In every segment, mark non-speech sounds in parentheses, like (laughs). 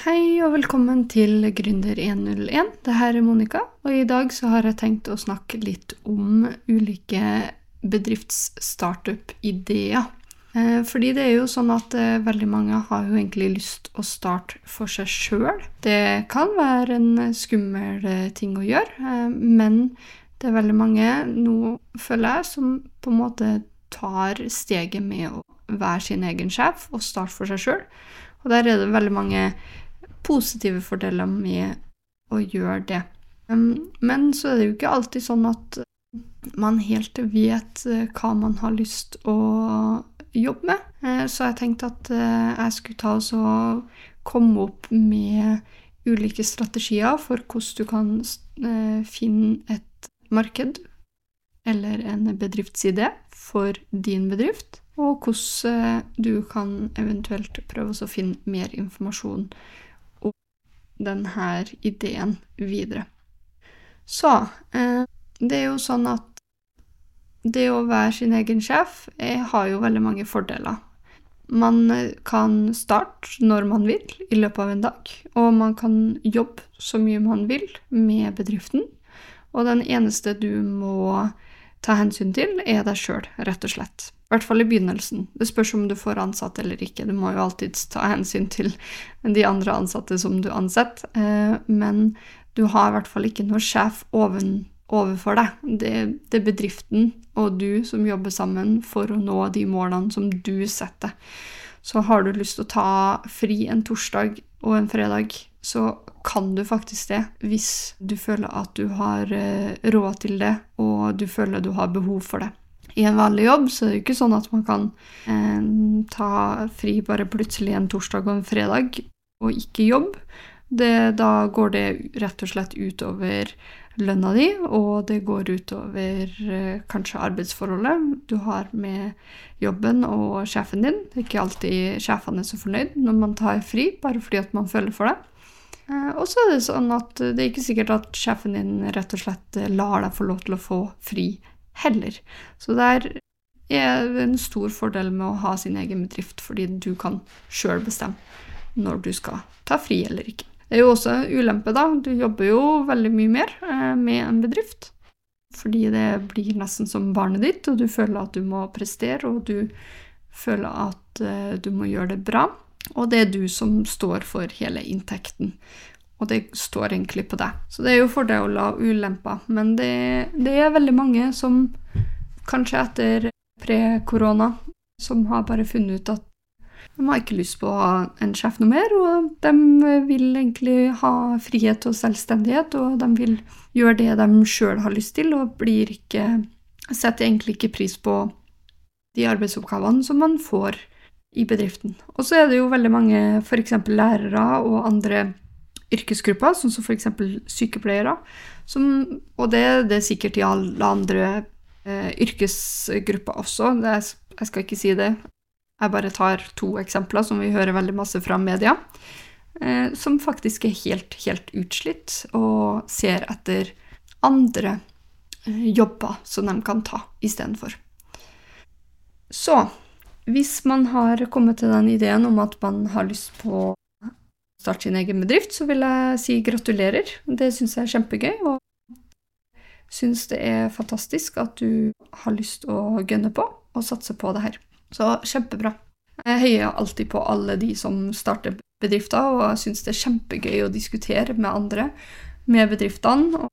Hei og velkommen til Gründer101. Det her er Monica, og i dag så har jeg tenkt å snakke litt om ulike bedriftsstartup-ideer. Eh, fordi det er jo sånn at eh, veldig mange har jo egentlig lyst å starte for seg sjøl. Det kan være en skummel eh, ting å gjøre, men det er veldig mange nå, føler jeg, som på en måte tar steget med å være sin egen sjef og starte for seg sjøl. Og der er det veldig mange positive fordeler med å gjøre det. Men så er det jo ikke alltid sånn at man helt vet eh, hva man har lyst å jobbe med. Eh, så jeg tenkte at eh, jeg skulle ta oss og komme opp med ulike strategier for hvordan du kan finne et marked eller en bedriftsidé for din bedrift, og hvordan du kan eventuelt prøve å finne mer informasjon denne ideen videre. Så eh, det er jo sånn at det å være sin egen sjef har jo veldig mange fordeler. Man eh, kan starte når man vil i løpet av en dag, og man kan jobbe så mye man vil med bedriften. Og den eneste du må ta hensyn til, er deg sjøl, rett og slett. I hvert fall i begynnelsen. Det spørs om du får ansatt eller ikke. Du må jo alltid ta hensyn til de andre ansatte som du ansetter. Eh, men du har i hvert fall ikke noe sjef oven, overfor deg. Det, det, er bedriften og du som jobber sammen for å nå de målene som du setter. Så har du lyst til å ta fri en torsdag og en fredag, så kan du faktisk det hvis du føler at du har eh, råd til det, og du føler du har behov for det i en vanlig jobb så er det jo ikke sånn at man kan eh, ta fri bare plutselig en torsdag og en fredag og ikke jobb. Det, da går det rett og slett utover lønna di, og det går utover eh, kanskje arbeidsforholdet du har med jobben og sjefen din. Det er ikke alltid sjefene er så fornøyd når man tar fri, bare fordi at man føler for det. Eh, og så er det sånn at det er ikke sikkert at sjefen din rett og slett lar deg få lov til å få fri heller. Så der er en stor fordel med å ha sin egen bedrift, fordi du kan sjøl bestemme når du skal ta fri eller ikke. Det er jo også ulempe, da. Du jobber jo veldig mye mer eh, med en bedrift. Fordi det blir nesten som barnet ditt, og du føler at du må prestere, og du føler at eh, du må gjøre det bra. Og det er du som står for hele inntekten. Og det står egentlig på deg. Så det er jo fordeler og ulemper. Men det, det er veldig mange som kanskje etter pre-korona som har bare funnet ut at de har ikke lyst på å ha en sjef noe mer, og de vil egentlig ha frihet og selvstendighet, og de vil gjøre det de sjøl har lyst til, og blir ikke Setter egentlig ikke pris på de arbeidsoppgavene som man får i bedriften. Og så er det jo veldig mange f.eks. lærere og andre yrkesgrupper, sånn som f.eks. sykepleiere. Som, og det, det, er sikkert i alle andre eh, yrkesgrupper også. Er, jeg skal ikke si det. Jeg bare tar to eksempler som vi hører veldig masse fra media. Eh, som faktisk er helt, helt utslitt og ser etter andre eh, jobber som de kan ta istedenfor. Så hvis man har kommet til den ideen om at man har lyst på å starte sin egen bedrift, så vil jeg si gratulerer. Det syns jeg er kjempegøy, og syns det er fantastisk at du har lyst å gønne på og satse på det her. Så kjempebra. Jeg heier alltid på alle de som starter bedrifter, og jeg syns det er kjempegøy å diskutere med andre med bedriftene.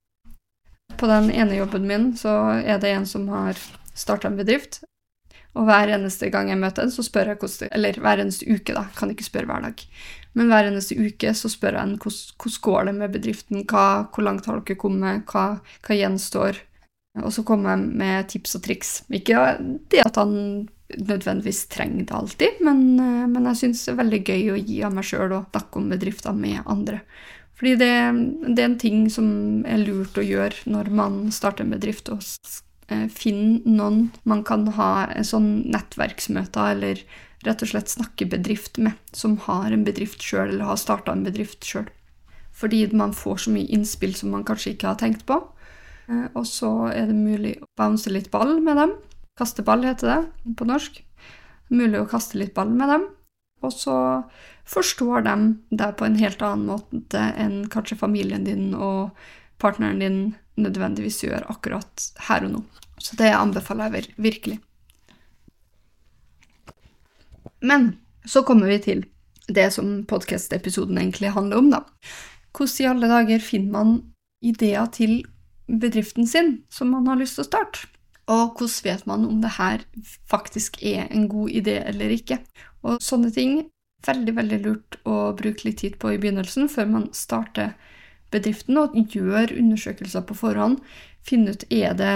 På den ene jobben min så er det en som har starta en bedrift. Og hver eneste gang jeg møter en, så spør jeg hvordan Eller hver eneste uke, da. Kan ikke spørre hver dag. Men hver eneste uke så spør jeg en hvordan går det med bedriften, hva, hvor langt har dere kommet, hva, hva gjenstår? Og så kommer jeg med tips og triks. Ikke det at han nødvendigvis trenger det alltid, men, eh, men jeg syns det er veldig gøy å gi av meg sjøl og snakke om bedrifter med andre. Fordi det, det, er en ting som er lurt å gjøre når man starter en bedrift, og eh, finne noen man kan ha sånn nettverksmøter eller rett og slett snakke bedrift med, som har en bedrift sjøl, eller har starta en bedrift sjøl. Fordi man får så mye innspill som man kanskje ikke har tenkt på. Eh, og så er det mulig å bounce litt ball med dem. Kaste ball heter det på norsk. Mulig å kaste litt ball med dem. og så forstår de deg på en helt annen måte enn kanskje familien din og partneren din nødvendigvis gjør akkurat her og nå. Så det anbefaler jeg virkelig. Men så kommer vi til det som podkast-episoden egentlig handler om, da. Hvordan i alle dager finner man ideer til bedriften sin som man har lyst til å starte? Og hvordan vet man om det her faktisk er en god idé eller ikke? Og sånne ting veldig, veldig lurt å bruke litt tid på i begynnelsen, før man starter bedriften, og gjør undersøkelser på forhånd. Finne ut er det,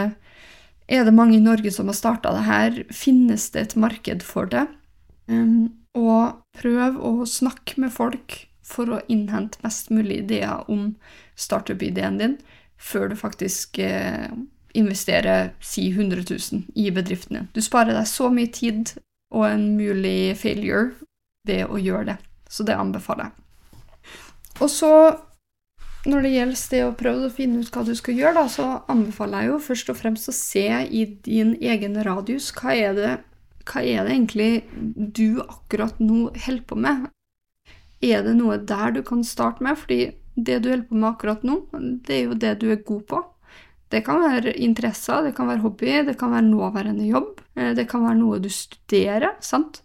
er det mange i Norge som har starta det her, finnes det et marked for det? Um, og prøv å snakke med folk for å innhente mest mulig ideer om startup-ideen din før du faktisk eh, investerer si 100 000 i bedriften din. Du sparer deg så mye tid og en mulig failure ved å gjøre det. Så det anbefaler jeg. Og så, når det gjelder det å prøve å finne ut hva du skal gjøre, da, så anbefaler jeg jo først og fremst å se i din egen radius. Hva er det, hva er det egentlig du akkurat nå holder på med? Er det noe der du kan starte med? Fordi det du holder på med akkurat nå, det er jo det du er god på. Det kan være interesser, det kan være hobby, det kan være nåværende jobb, eh, det kan være noe du studerer. sant?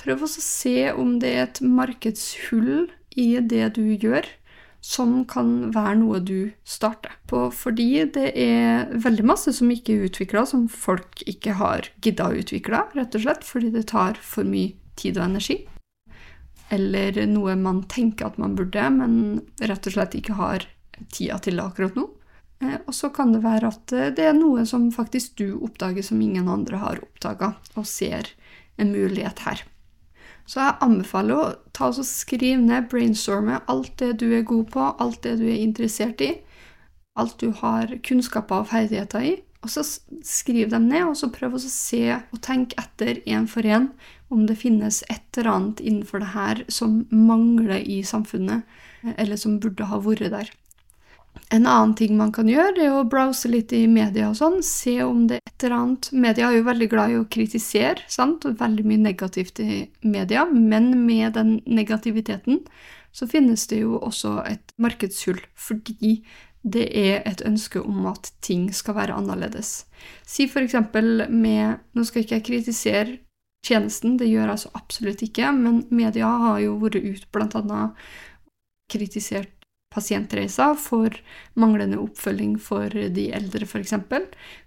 Prøv også å se om det er et markedshull i det du gjør, som kan være noe du starter på. Fordi det er veldig masse som ikke er utvikla, som folk ikke har gidda å utvikle, rett og slett fordi det tar for mye tid og energi. Eller noe man tenker at man burde, men rett og slett ikke har tida til akkurat nå. Eh, og så kan det være at eh, det er noe som faktisk du oppdager som ingen andre har oppdaga, og ser en mulighet her. Så jeg anbefaler å ta og skrive ned, brainstorme alt det du er god på, alt det du er interessert i, alt du har kunnskaper og ferdigheter i, og så skriv dem ned, og så prøv å se og tenke etter én for én om det finnes et eller annet innenfor det her som mangler i samfunnet, eh, eller som burde ha vært der. En annen ting man kan gjøre, er å browse litt i media og sånn. Se om det er et eller annet Media er jo veldig glad i å kritisere, sant? veldig mye negativt i media. Men med den negativiteten så finnes det jo også et markedshull, fordi det er et ønske om at ting skal være annerledes. Si eksempel med Nå skal ikke jeg kritisere tjenesten, det gjør jeg altså absolutt ikke, men media har jo vært ut annet kritisert pasientreiser for manglende oppfølging for de eldre, f.eks.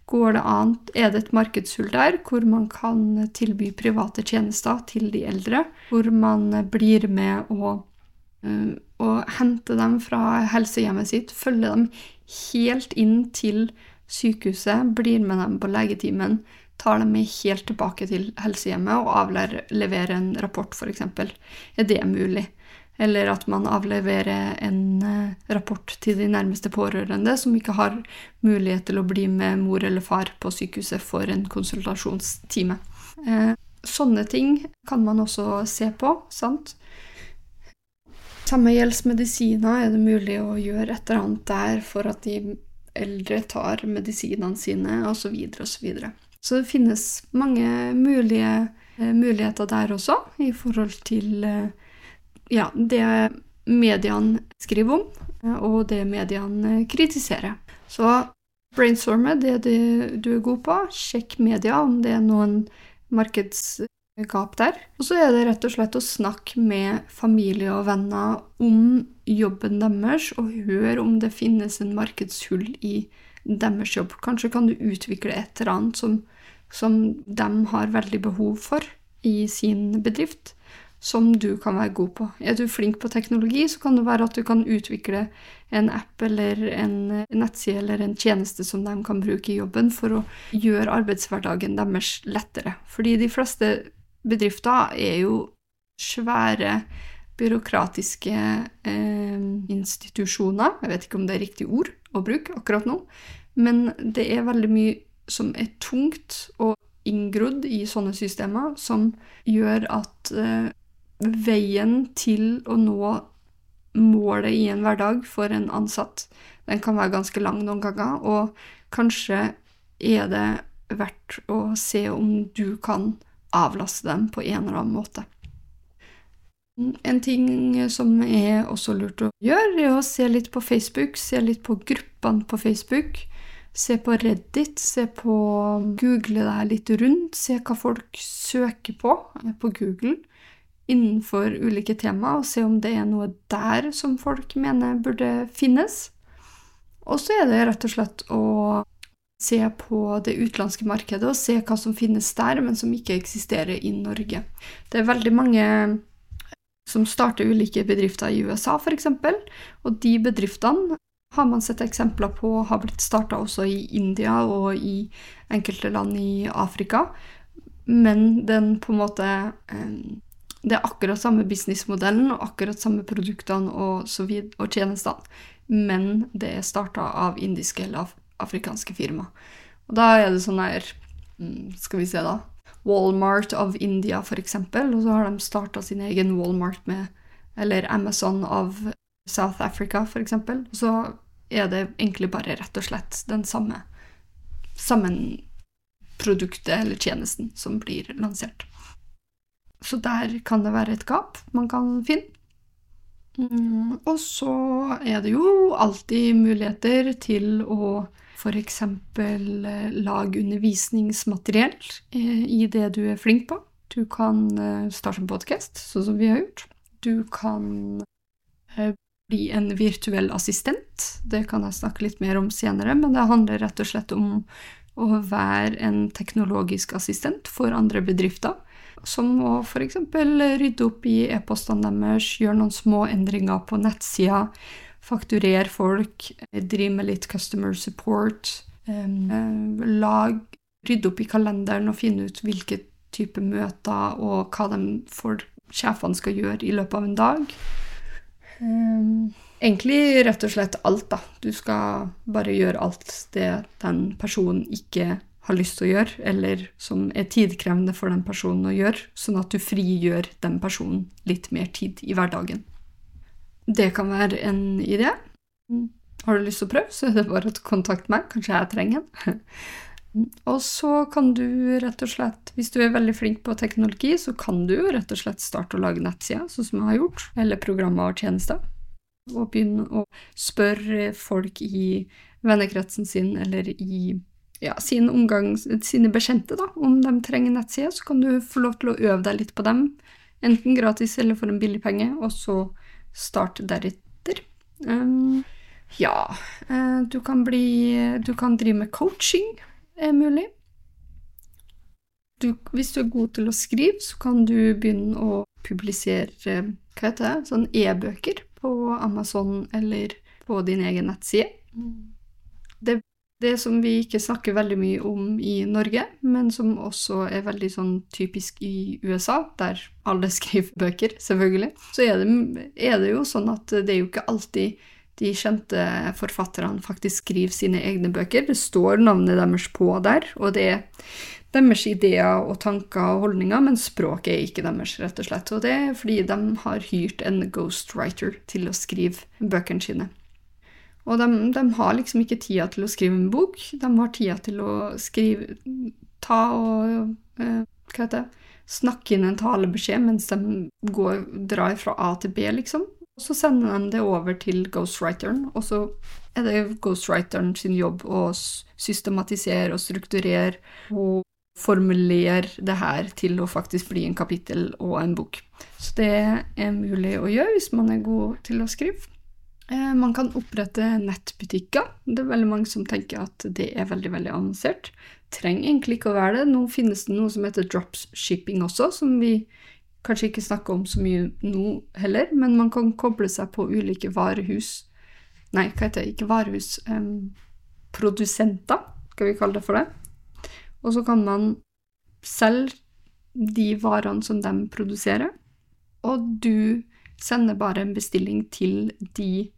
Går det an, er det et markedshull der hvor man kan tilby private tjenester til de eldre? Hvor man blir med å, å hente dem fra helsehjemmet sitt, følger dem helt inn til sykehuset, blir med dem på legetimen, tar dem med helt tilbake til helsehjemmet og avleverer en rapport, f.eks. Er det mulig? Eller at man avleverer en eh, rapport til de nærmeste pårørende som ikke har mulighet til å bli med mor eller far på sykehuset for en konsultasjonstime. Eh, sånne ting kan man også se på, sant? Samme gjelder medisiner. Er det mulig å gjøre et eller annet der for at de eldre tar medisinene sine, osv., osv. Så, så det finnes mange mulige eh, muligheter der også, i forhold til ja, det mediene skriver om, og det mediene kritiserer. Så brainstorme det du er god på. Sjekk media om det er noen markedsgap der. Og så er det rett og slett å snakke med familie og venner om jobben deres, og høre om det finnes en markedshull i deres jobb. Kanskje kan du utvikle et eller annet som, som de har veldig behov for i sin bedrift som du kan være god på. Er du flink på teknologi, så kan det være at du kan utvikle en app eller en nettside eller en tjeneste som de kan bruke i jobben for å gjøre arbeidshverdagen deres lettere. Fordi de fleste bedrifter er jo svære byråkratiske eh, institusjoner. Jeg vet ikke om det er riktig ord å bruke akkurat nå, men det er veldig mye som er tungt og inngrodd i sånne systemer, som gjør at eh, veien til å nå målet i en hverdag for en ansatt, den kan være ganske lang noen ganger, og kanskje er det verdt å se om du kan avlaste dem på en eller annen måte. En ting som er også lurt å gjøre, er å se litt på Facebook, se litt på gruppene på Facebook. Se på Reddit, se på Google deg litt rundt, se hva folk søker på på Google innenfor ulike tema, og se om det er noe der som folk mener burde finnes. Og så er det rett og slett å se på det utenlandske markedet og se hva som finnes der, men som ikke eksisterer i Norge. Det er veldig mange som starter ulike bedrifter i USA, f.eks., og de bedriftene har man sett eksempler på har blitt starta også i India og i enkelte land i Afrika, men den på en måte eh, det er akkurat samme businessmodellen og akkurat samme produktene og, så vid og tjenestene, men det er starta av indiske eller afrikanske firma. Og da er det sånn her mm, Skal vi se, da. Walmart of India, eksempel. Og så har de starta sin egen Walmart med Eller Amazon av South Africa, eksempel. Og så er det egentlig bare rett og slett den samme, samme produktet eller tjenesten som blir lansert. Så der kan det være et gap man kan finne. Mm, og så er det jo alltid muligheter til å f.eks. Eh, lage undervisningsmateriell eh, i det du er flink på. Du kan eh, starte en podkast, sånn som vi har gjort. Du kan bli en virtuell assistent. Det kan jeg snakke litt mer om senere, men det handler rett og slett om å være en teknologisk assistent for andre bedrifter som å f.eks. rydde opp i e-postene deres, gjøre noen små endringer på nettsida, fakturere folk, drive med litt customer support, um, lag, rydde opp i kalenderen og finne ut hvilke type møter og hva de for sjefene skal gjøre i løpet av en dag. Egentlig rett og slett alt, da. Du skal bare gjøre alt det den personen ikke har lyst til å gjøre, eller som er tidkrevende for den personen å gjøre, sånn at du frigjør den personen litt mer tid i hverdagen. Det kan være en idé. Har du lyst til å prøve, så er det bare å kontakte meg. Kanskje jeg trenger en. (laughs) og så kan du rett og slett, hvis du er veldig flink på teknologi, så kan du rett og slett starte å lage nettsider, sånn som jeg har gjort, eller programmer og tjenester. Og begynne å spørre folk i vennekretsen sin eller i ja, sin omgang, sine bekjente, da, om de trenger nettside, så kan du få lov til å øve deg litt på dem, enten gratis eller for en billig penge, og så starte deretter. Um, ja, uh, du kan bli Du kan drive med coaching, er mulig. Du, hvis du er god til å skrive, så kan du begynne å publisere hva heter det, sånn e-bøker på Amazon eller på din egen nettside. Det det som vi ikke snakker veldig mye om i Norge, men som også er veldig sånn typisk i USA, der alle (laughs) skriver bøker, selvfølgelig, så er det, er det jo sånn at det er jo ikke alltid de kjente forfatterne faktisk skriver sine egne bøker. Det står navnet deres på der, og det er deres ideer og tanker og holdninger, men språket er ikke deres, rett og slett. Og det er fordi de har hyrt en ghostwriter til å skrive bøkene sine. Og de, de, har liksom ikke tida til å skrive en bok. De har tida til å skrive Ta og eh, Hva heter det? Snakke inn en talebeskjed mens de går, drar fra A til B, liksom. Så sender de det over til ghostwriteren, og så er det ghostwriteren sin jobb å systematisere og strukturere og formulere det her til å faktisk bli en kapittel og en bok. Så det er mulig å gjøre hvis man er god til å skrive. Eh, man kan opprette nettbutikker. Det er veldig mange som tenker at det er veldig veldig avansert. Trenger egentlig ikke å være det. Nå finnes det noe som heter dropshipping også, som vi kanskje ikke snakker om så mye nå heller, men man kan koble seg på ulike varehus Nei, hva heter det? Ikke varehus. Um, produsenter, skal vi kalle det for det. Og så kan man selge de varene som de produserer, og du sender bare en bestilling til de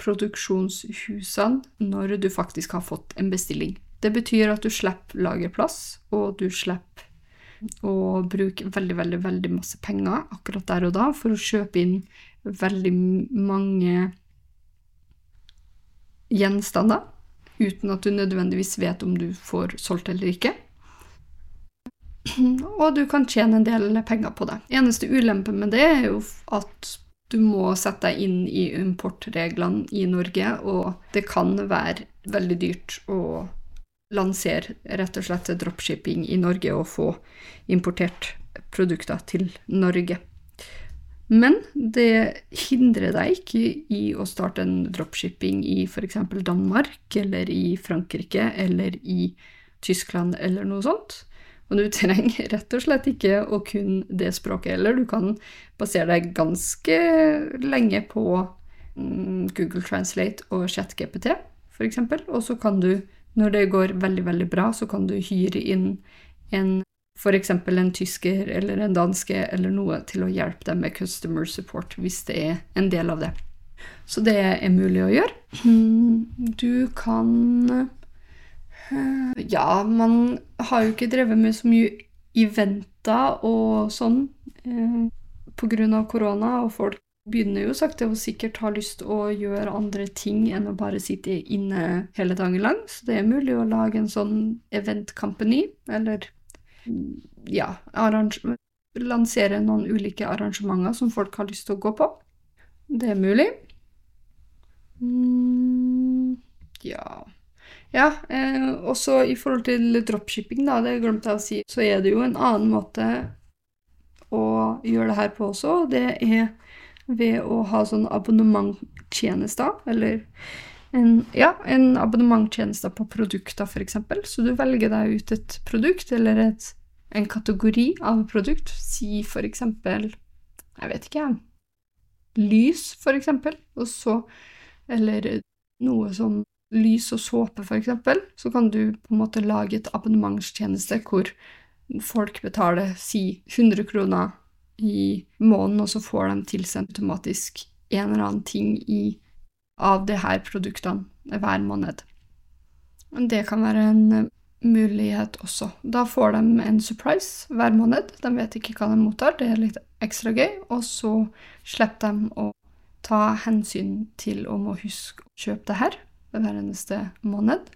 produksjonshusene når du faktisk har fått en bestilling. Det betyr at du slipper lagerplass, og du slipper å bruke veldig, veldig, veldig masse penger akkurat der og da for å kjøpe inn veldig mange gjenstander, uten at du nødvendigvis vet om du får solgt eller ikke. Og du kan tjene en del penger på det. Eneste ulempe med det er jo at du må sette deg inn i importreglene i Norge, og det kan være veldig dyrt å lansere rett og slett dropshipping i Norge og få importert produkter til Norge. Men det hindrer deg ikke i å starte en dropshipping i f.eks. Danmark eller i Frankrike eller i Tyskland eller noe sånt. Og du trenger (laughs) rett og slett ikke å kunne det språket heller. Du kan basere deg ganske lenge på mm, Google Translate og ChatGPT, f.eks. Og så kan du, når det går veldig, veldig bra, så kan du hyre inn en f.eks. en tysker eller en danske eller noe til å hjelpe dem med customer support, hvis det er en del av det. Så det er mulig å gjøre. (clears throat) Du kan ja, man har jo ikke drevet med så mye eventer og sånn eh, pga. korona, og folk begynner jo sakte og sikkert ha lyst å gjøre andre ting enn å bare sitte inne hele dagen lang. Så det er mulig å lage en sånn event company, eller ja, lansere noen ulike arrangementer som folk har lyst til å gå på. Det er mulig. Mm, ja ja, eh, også i forhold til dropshipping, da, det glemte jeg å si, så er det jo en annen måte å gjøre det her på også. Det er ved å ha sånn abonnementtjenester, eller en, ja, en abonnementtjeneste på produkter, f.eks. Så du velger deg ut et produkt eller et, en kategori av produkt. Si f.eks. Jeg vet ikke, jeg. Lys, f.eks. Og så Eller noe sånn lys og såpe, f.eks., så kan du på en måte lage et abonnementstjeneste hvor folk betaler si 100 kroner i måneden, og så får de tilsendt automatisk en eller annen ting i, av de her produktene hver måned. Det kan være en mulighet også. Da får de en surprise hver måned. De vet ikke hva de mottar, det er litt ekstra gøy. Og så slipper de å ta hensyn til om å huske å kjøpe det her hver eneste måned.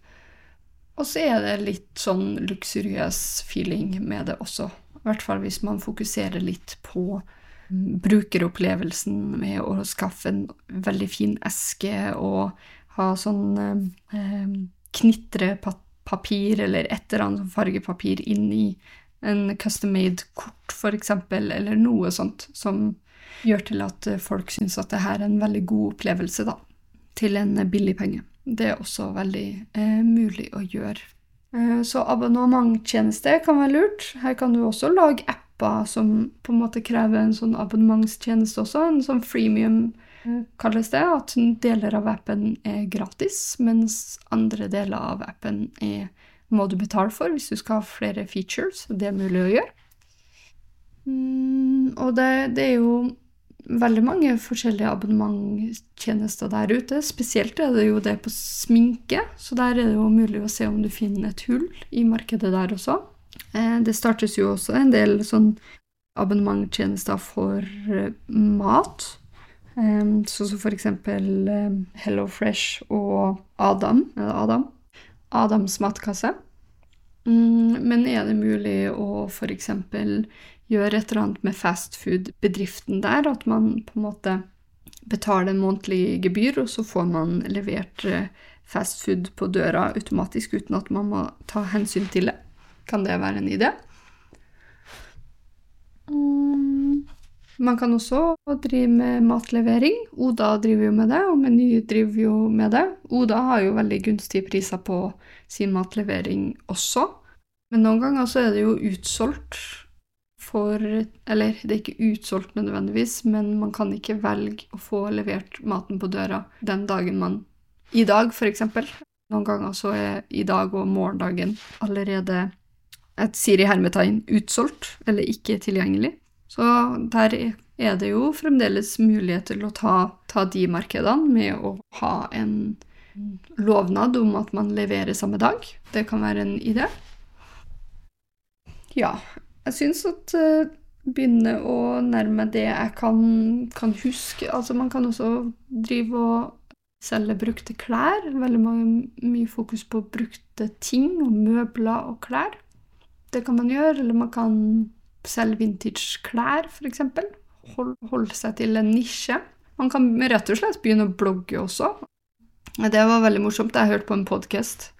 Og så er det litt sånn luksuriøs feeling med det også. I hvert fall hvis man fokuserer litt på mm, brukeropplevelsen med å skaffe en veldig fin eske og ha sånn eh, knitrepapir eller et eller annet fargepapir inni en custom-made kort, f.eks., eller noe sånt som gjør til at folk syns at det her er en veldig god opplevelse, da, til en billig penge. Det er også veldig eh, mulig å gjøre. Eh, så abonnementtjeneste kan være lurt. Her kan du også lage apper som på en måte krever en sånn abonnementstjeneste også. En sånn freemium eh, kalles det. At deler av appen er gratis, mens andre deler av appen er, må du betale for hvis du skal ha flere features. Det er mulig å gjøre. Mm, og det, det er jo veldig mange forskjellige abonnementtjenester der ute. Spesielt er det jo det på sminke, så der er det jo mulig å se om du finner et hull i markedet der også. Eh, det startes jo også en del sånn abonnementtjenester for eh, mat. Sånn som for eksempel Hello Fresh og Adam. Adam? Adams matkasse. Mm, men er det mulig å eksempel gjør et eller annet med fastfood-bedriften der, at man på en måte betaler en månedlig gebyr, og så får man levert eh, fastfood på døra automatisk uten at man må ta hensyn til det. Kan det være en idé? Mm. Man kan også drive med matlevering. Oda driver jo med det, og Meny driver jo med det. Oda har jo veldig gunstige priser på sin matlevering også. Men noen ganger så er det jo utsolgt for Eller det er ikke utsolgt nødvendigvis, men man kan ikke velge å få levert maten på døra den dagen man I dag, eksempel. Noen ganger så er i dag og morgendagen allerede et Siri hermetegn utsolgt, eller ikke tilgjengelig. Så der er det jo fremdeles mulighet til å ta, ta de markedene med å ha en lovnad om at man leverer samme dag. Det kan være en idé. Ja, jeg syns at uh, begynne å nærme det jeg kan, kan, huske Altså, man kan også drive og selge brukte klær. Veldig mange, mye fokus på brukte ting og møbler og klær. Det kan man gjøre, eller man kan selge vintage klær, f.eks. Hold, holde seg til en nisje. Man kan rett og slett begynne å blogge også. Det var veldig morsomt. Jeg hørte på en podkast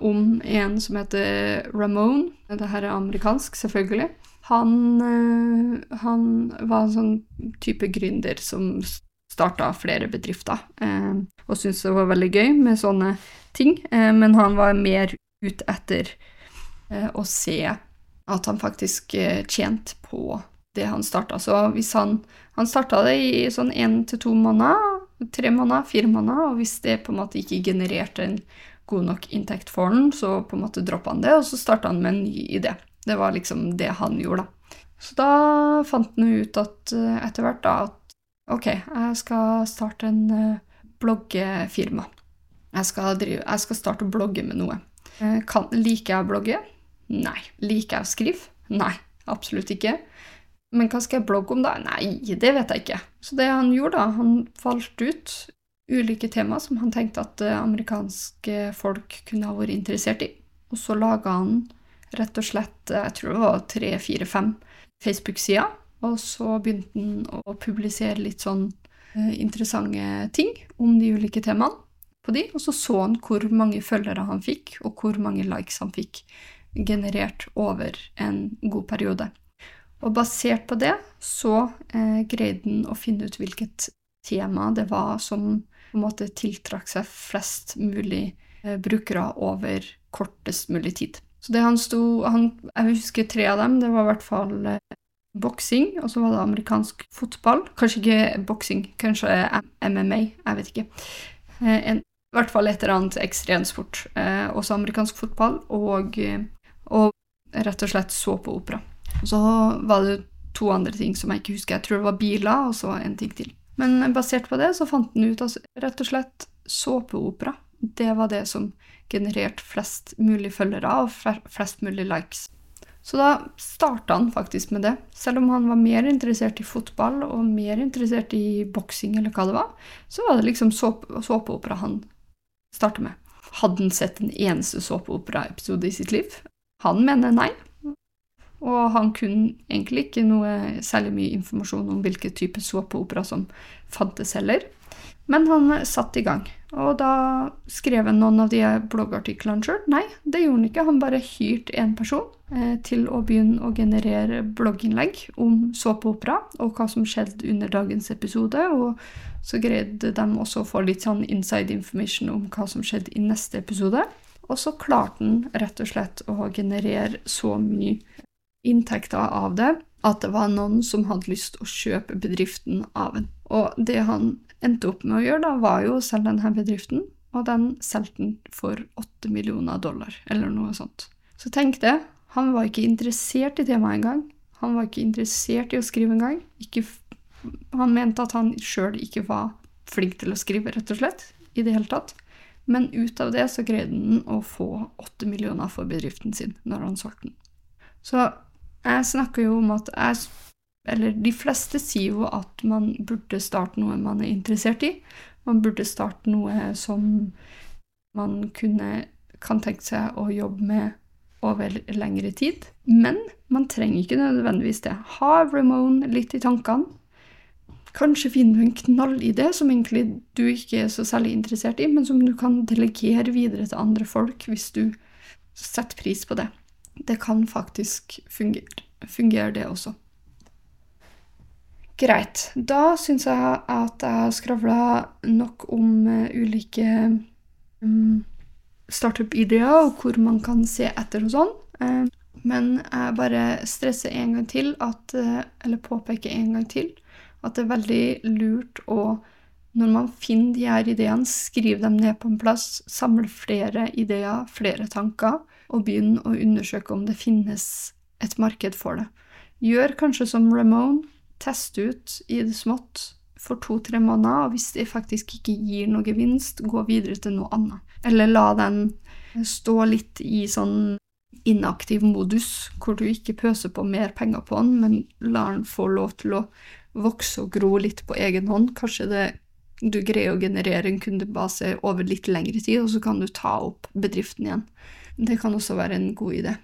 om en som heter Ramone. Dette er amerikansk, selvfølgelig. Han, eh, han, var en sånn type gründer som starta flere bedrifter, eh, og syntes det var veldig gøy med sånne ting. Eh, men han var mer ute etter å se at han faktisk tjente på det han starta. Så hvis han Han starta det i sånn én til to måneder, tre måneder, fire måneder, og hvis det på en måte ikke genererte en god nok inntekt for den, så på en måte droppa han det, og så starta han med en ny idé. Det var liksom det han gjorde, da. Så da fant han ut at eh, etter hvert da at ok, jeg skal starte en uh, bloggefirma. Jeg skal, drive, jeg skal starte å blogge med noe. Eh, kan, liker jeg å blogge? Nei. Liker jeg å skrive? Nei, absolutt ikke. Men hva skal jeg blogge om, da? Nei, det vet jeg ikke. Så det han gjorde, da, han falt ut ulike tema som han tenkte at eh, amerikanske folk kunne ha vært interessert i. Og så laga han rett og slett eh, jeg tror det var tre, fire, fem Facebook-sider. Og så begynte han å publisere litt sånn eh, interessante ting om de ulike temaene på de, og så så han hvor mange følgere han fikk, og hvor mange likes han fikk generert over en god periode. Og basert på det så eh, greide han å finne ut hvilket tema det var som på en måte tiltrakk seg flest mulig eh, brukere over kortest mulig tid. Så det han sto han, Jeg husker tre av dem. Det var i hvert fall eh, boksing, og så var det amerikansk fotball. Kanskje ikke boksing, kanskje MMA. Jeg vet ikke. Eh, en, I hvert fall et eller annet ekstremsport. Eh, også amerikansk fotball og, eh, og rett og slett opera. Så var det to andre ting som jeg ikke husker. Jeg tror det var biler, og så en ting til. Men basert på det så fant han ut at rett og slett såpeopera, det var det som genererte flest mulig følgere og flest mulig likes. Så da starta han faktisk med det. Selv om han var mer interessert i fotball og mer interessert i boksing, eller hva det var, så var det liksom såpeopera han starta med. Hadde han sett en eneste såpeoperaepisode i sitt liv? Han mener nei. Og han kunne egentlig ikke noe særlig mye informasjon om hvilken type såpeopera som fantes heller. Men han satte i gang. Og da skrev han noen av de bloggartiklene sjøl. Nei, det gjorde han ikke. Han bare hyrte en person eh, til å begynne å generere blogginnlegg om såpeopera og hva som skjedde under dagens episode. Og så greide de også å få litt sånn inside information om hva som skjedde i neste episode. Og så klarte han rett og slett å generere så mye inntekter av det at det var noen som hadde lyst å kjøpe bedriften av en. Og det han endte opp med å gjøre, da, var jo å selge denne bedriften, og den solgte han for 8 millioner dollar, eller noe sånt. Så tenk det, han var ikke interessert i temaet engang. Han var ikke interessert i å skrive engang. Han mente at han sjøl ikke var flink til å skrive, rett og slett, i det hele tatt. Men ut av det så greide han å få 8 millioner for bedriften sin når han solgte den. Så jeg snakker jo om at jeg Eller de fleste sier jo at man burde starte noe man er interessert i. Man burde starte noe som man kunne, kan tenke seg å jobbe med over lengre tid. Men man trenger ikke nødvendigvis det. Ha Ramone litt i tankene. Kanskje finner du en knallidé som egentlig du ikke er så særlig interessert i, men som du kan delegere videre til andre folk hvis du setter pris på det det kan faktisk fungere, fungere det også. Greit. Da syns jeg at jeg har skravla nok om uh, ulike um, startup-ideer og hvor man kan se etter og sånn. Uh, men jeg bare stresser en gang til, at, uh, eller påpeker en gang til, at det er veldig lurt å når man finner de her ideene, skriv dem ned på en plass, samle flere ideer, flere tanker, og begynn å undersøke om det finnes et marked for det. Gjør kanskje som Ramone, test ut i det smått for to-tre måneder, og hvis det faktisk ikke gir noe gevinst, gå videre til noe annet. Eller la den stå litt i sånn inaktiv modus, hvor du ikke pøser på mer penger på den, men lar den få lov til å vokse og gro litt på egen hånd. Kanskje det, du greier å generere en kundebase over litt lengre tid, og så kan du ta opp bedriften igjen. Det kan også være en god idé.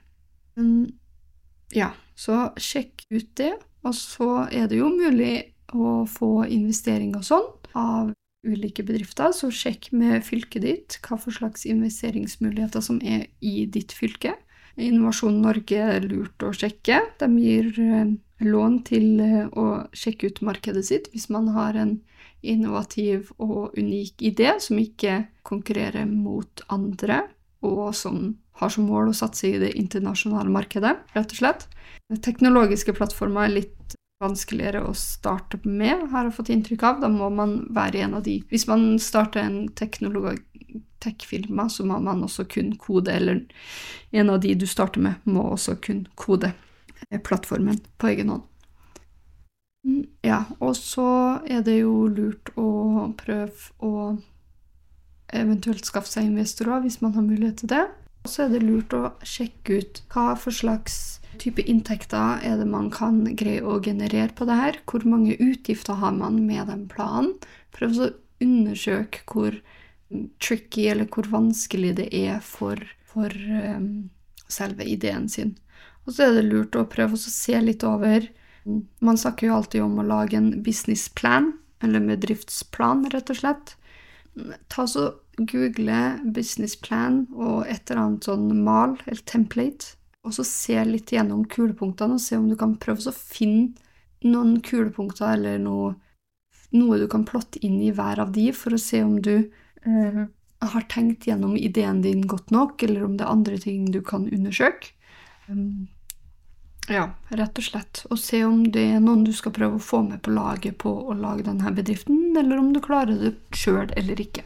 Ja, så sjekk ut det. Og så er det jo mulig å få investering og sånn av ulike bedrifter, så sjekk med fylket ditt hva for slags investeringsmuligheter som er i ditt fylke. Innovasjon Norge er lurt å sjekke. De gir eh, lån til eh, å sjekke ut markedet sitt hvis man har en innovativ og unik idé som ikke konkurrerer mot andre, og som har som mål å satse i det internasjonale markedet, rett og slett. Teknologiske plattformer er litt vanskeligere å starte med, har jeg fått inntrykk av. Da må man være en av de Hvis man starter en tech-firma, så må man også kun kode, eller en av de du starter med, må også kun kode plattformen på egen hånd. Mm, ja, og så er det jo lurt å prøve å eventuelt skaffe seg investorer hvis man har mulighet til det. Og så er det lurt å sjekke ut hva for slags type inntekter er det man kan greie å generere på det her? Hvor mange utgifter har man med den planen? Prøv å undersøke hvor tricky eller hvor vanskelig det er for, for um, selve ideen sin. Og så er det lurt å prøve å se litt over Man snakker jo alltid om å lage en businessplan, eller bedriftsplan, rett og slett. Ta så Google businessplan og et eller annet sånn mal, eller template, og så se litt gjennom kulepunktene og se om du kan prøve å finne noen kulepunkter eller noe, noe, du kan plotte inn i hver av de, for å se om du har tenkt gjennom ideen din godt nok, eller om det er andre ting du kan undersøke. Um, ja, rett og slett. Og se om det er noen du skal prøve å få med på laget på å lage denne bedriften, eller om du klarer det sjøl eller ikke.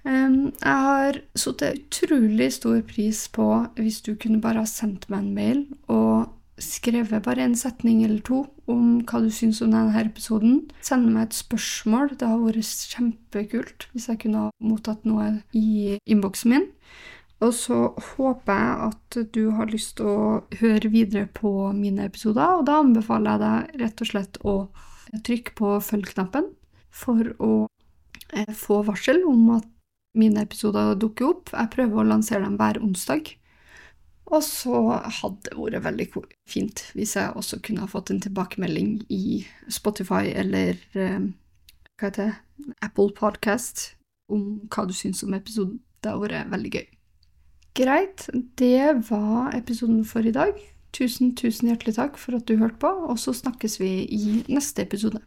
Jeg har satt utrolig stor pris på hvis du kunne bare ha sendt meg en mail og skrevet bare en setning eller to om hva du syns om denne episoden. Send meg et spørsmål. Det har vært kjempekult hvis jeg kunne ha mottatt noe i innboksen min. Og så håper jeg at du har lyst til å høre videre på mine episoder, og da anbefaler jeg deg rett og slett å trykke på følg-knappen for å eh, få varsel om at mine episoder dukker opp. Jeg prøver å lansere dem hver onsdag. Og så hadde det vært veldig fint hvis jeg også kunne ha fått en tilbakemelding i Spotify eller eh, hva heter det, Apple Podcast om hva du syns om episoden. Det hadde vært veldig gøy. Greit, det var episoden for i dag. Tusen, tusen hjertelig takk for at du hørte på, og så snakkes vi i neste episode.